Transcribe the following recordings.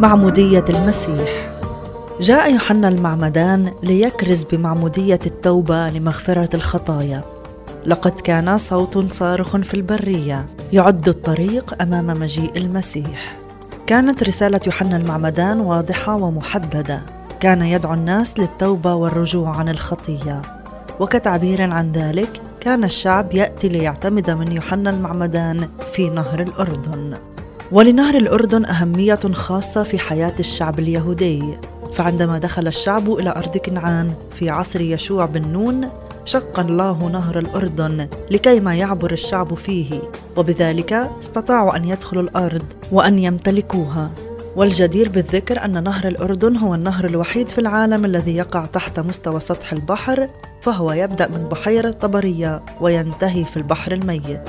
معمودية المسيح. جاء يوحنا المعمدان ليكرز بمعمودية التوبة لمغفرة الخطايا. لقد كان صوت صارخ في البرية يعد الطريق أمام مجيء المسيح. كانت رسالة يوحنا المعمدان واضحة ومحددة. كان يدعو الناس للتوبة والرجوع عن الخطية. وكتعبير عن ذلك كان الشعب يأتي ليعتمد من يوحنا المعمدان في نهر الأردن. ولنهر الأردن أهمية خاصة في حياة الشعب اليهودي. فعندما دخل الشعب إلى أرض كنعان في عصر يشوع بن نون شق الله نهر الأردن لكي ما يعبر الشعب فيه وبذلك استطاعوا أن يدخلوا الأرض وأن يمتلكوها. والجدير بالذكر أن نهر الأردن هو النهر الوحيد في العالم الذي يقع تحت مستوى سطح البحر فهو يبدأ من بحيرة طبرية وينتهي في البحر الميت.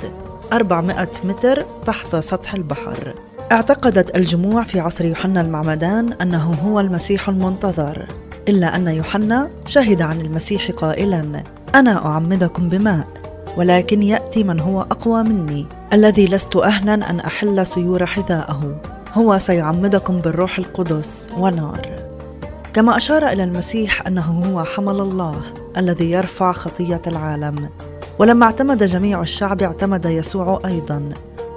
400 متر تحت سطح البحر. اعتقدت الجموع في عصر يوحنا المعمدان أنه هو المسيح المنتظر. إلا أن يوحنا شهد عن المسيح قائلا أنا أعمدكم بماء ولكن يأتي من هو أقوى مني الذي لست أهلا أن أحل سيور حذاءه. هو سيعمدكم بالروح القدس ونار. كما أشار إلى المسيح أنه هو حمل الله الذي يرفع خطية العالم. ولما اعتمد جميع الشعب اعتمد يسوع أيضا.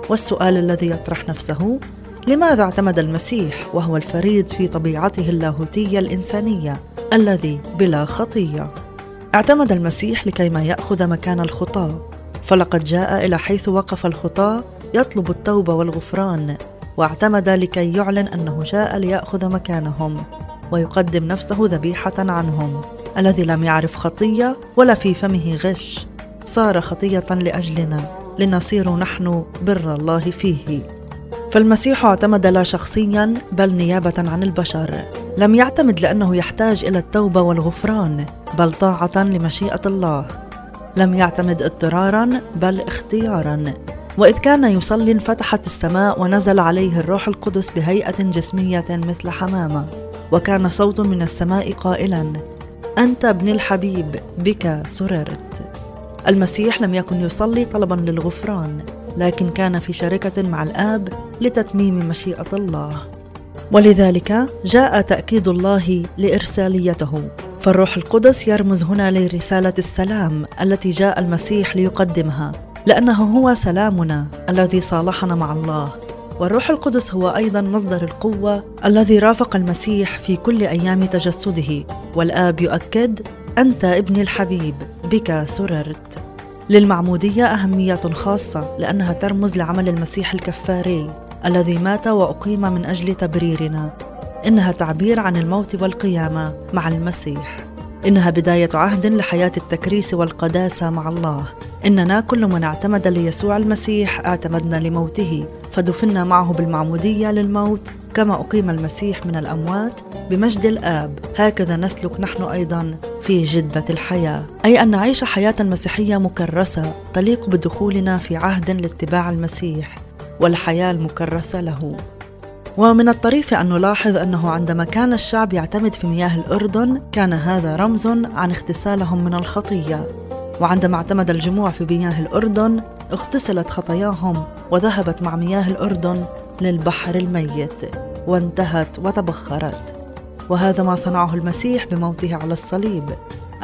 والسؤال الذي يطرح نفسه لماذا اعتمد المسيح وهو الفريد في طبيعته اللاهوتية الإنسانية الذي بلا خطية؟ اعتمد المسيح لكي ما يأخذ مكان الخطاة. فلقد جاء إلى حيث وقف الخطاة يطلب التوبة والغفران. واعتمد لكي يعلن أنه جاء ليأخذ مكانهم ويقدم نفسه ذبيحة عنهم. الذي لم يعرف خطية ولا في فمه غش. صار خطية لأجلنا لنصير نحن بر الله فيه. فالمسيح اعتمد لا شخصيا بل نيابة عن البشر. لم يعتمد لأنه يحتاج إلى التوبة والغفران بل طاعة لمشيئة الله. لم يعتمد اضطرارا بل اختيارا. وإذ كان يصلي انفتحت السماء ونزل عليه الروح القدس بهيئة جسمية مثل حمامة. وكان صوت من السماء قائلا أنت ابن الحبيب بك سررت. المسيح لم يكن يصلي طلبا للغفران لكن كان في شركة مع الآب لتتميم مشيئة الله. ولذلك جاء تأكيد الله لإرساليته. فالروح القدس يرمز هنا لرسالة السلام التي جاء المسيح ليقدمها لأنه هو سلامنا الذي صالحنا مع الله. والروح القدس هو أيضا مصدر القوة الذي رافق المسيح في كل أيام تجسده. والآب يؤكد أنت ابني الحبيب بك سررت. للمعمودية أهمية خاصة لأنها ترمز لعمل المسيح الكفاري الذي مات وأقيم من أجل تبريرنا. إنها تعبير عن الموت والقيامة مع المسيح. إنها بداية عهد لحياة التكريس والقداسة مع الله. إننا كل من اعتمد ليسوع المسيح اعتمدنا لموته فدفنا معه بالمعمودية للموت كما أقيم المسيح من الأموات بمجد الآب. هكذا نسلك نحن أيضا في جدة الحياة أي أن نعيش حياة مسيحية مكرسة تليق بدخولنا في عهد لاتباع المسيح والحياة المكرسة له. ومن الطريف أن نلاحظ أنه عندما كان الشعب يعتمد في مياه الأردن كان هذا رمز عن اغتسالهم من الخطية. وعندما اعتمد الجموع في مياه الأردن اغتسلت خطاياهم وذهبت مع مياه الأردن للبحر الميت وانتهت وتبخرت. وهذا ما صنعه المسيح بموته على الصليب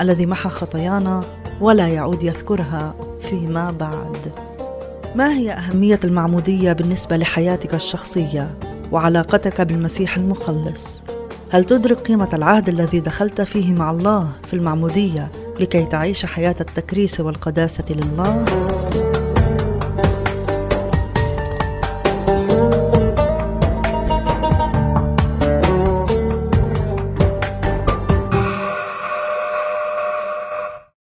الذي محى خطايانا ولا يعود يذكرها فيما بعد ما هي أهمية المعمودية بالنسبة لحياتك الشخصية؟ وعلاقتك بالمسيح المخلص هل تدرك قيمة العهد الذي دخلت فيه مع الله في المعمودية لكي تعيش حياة التكريس والقداسة لله؟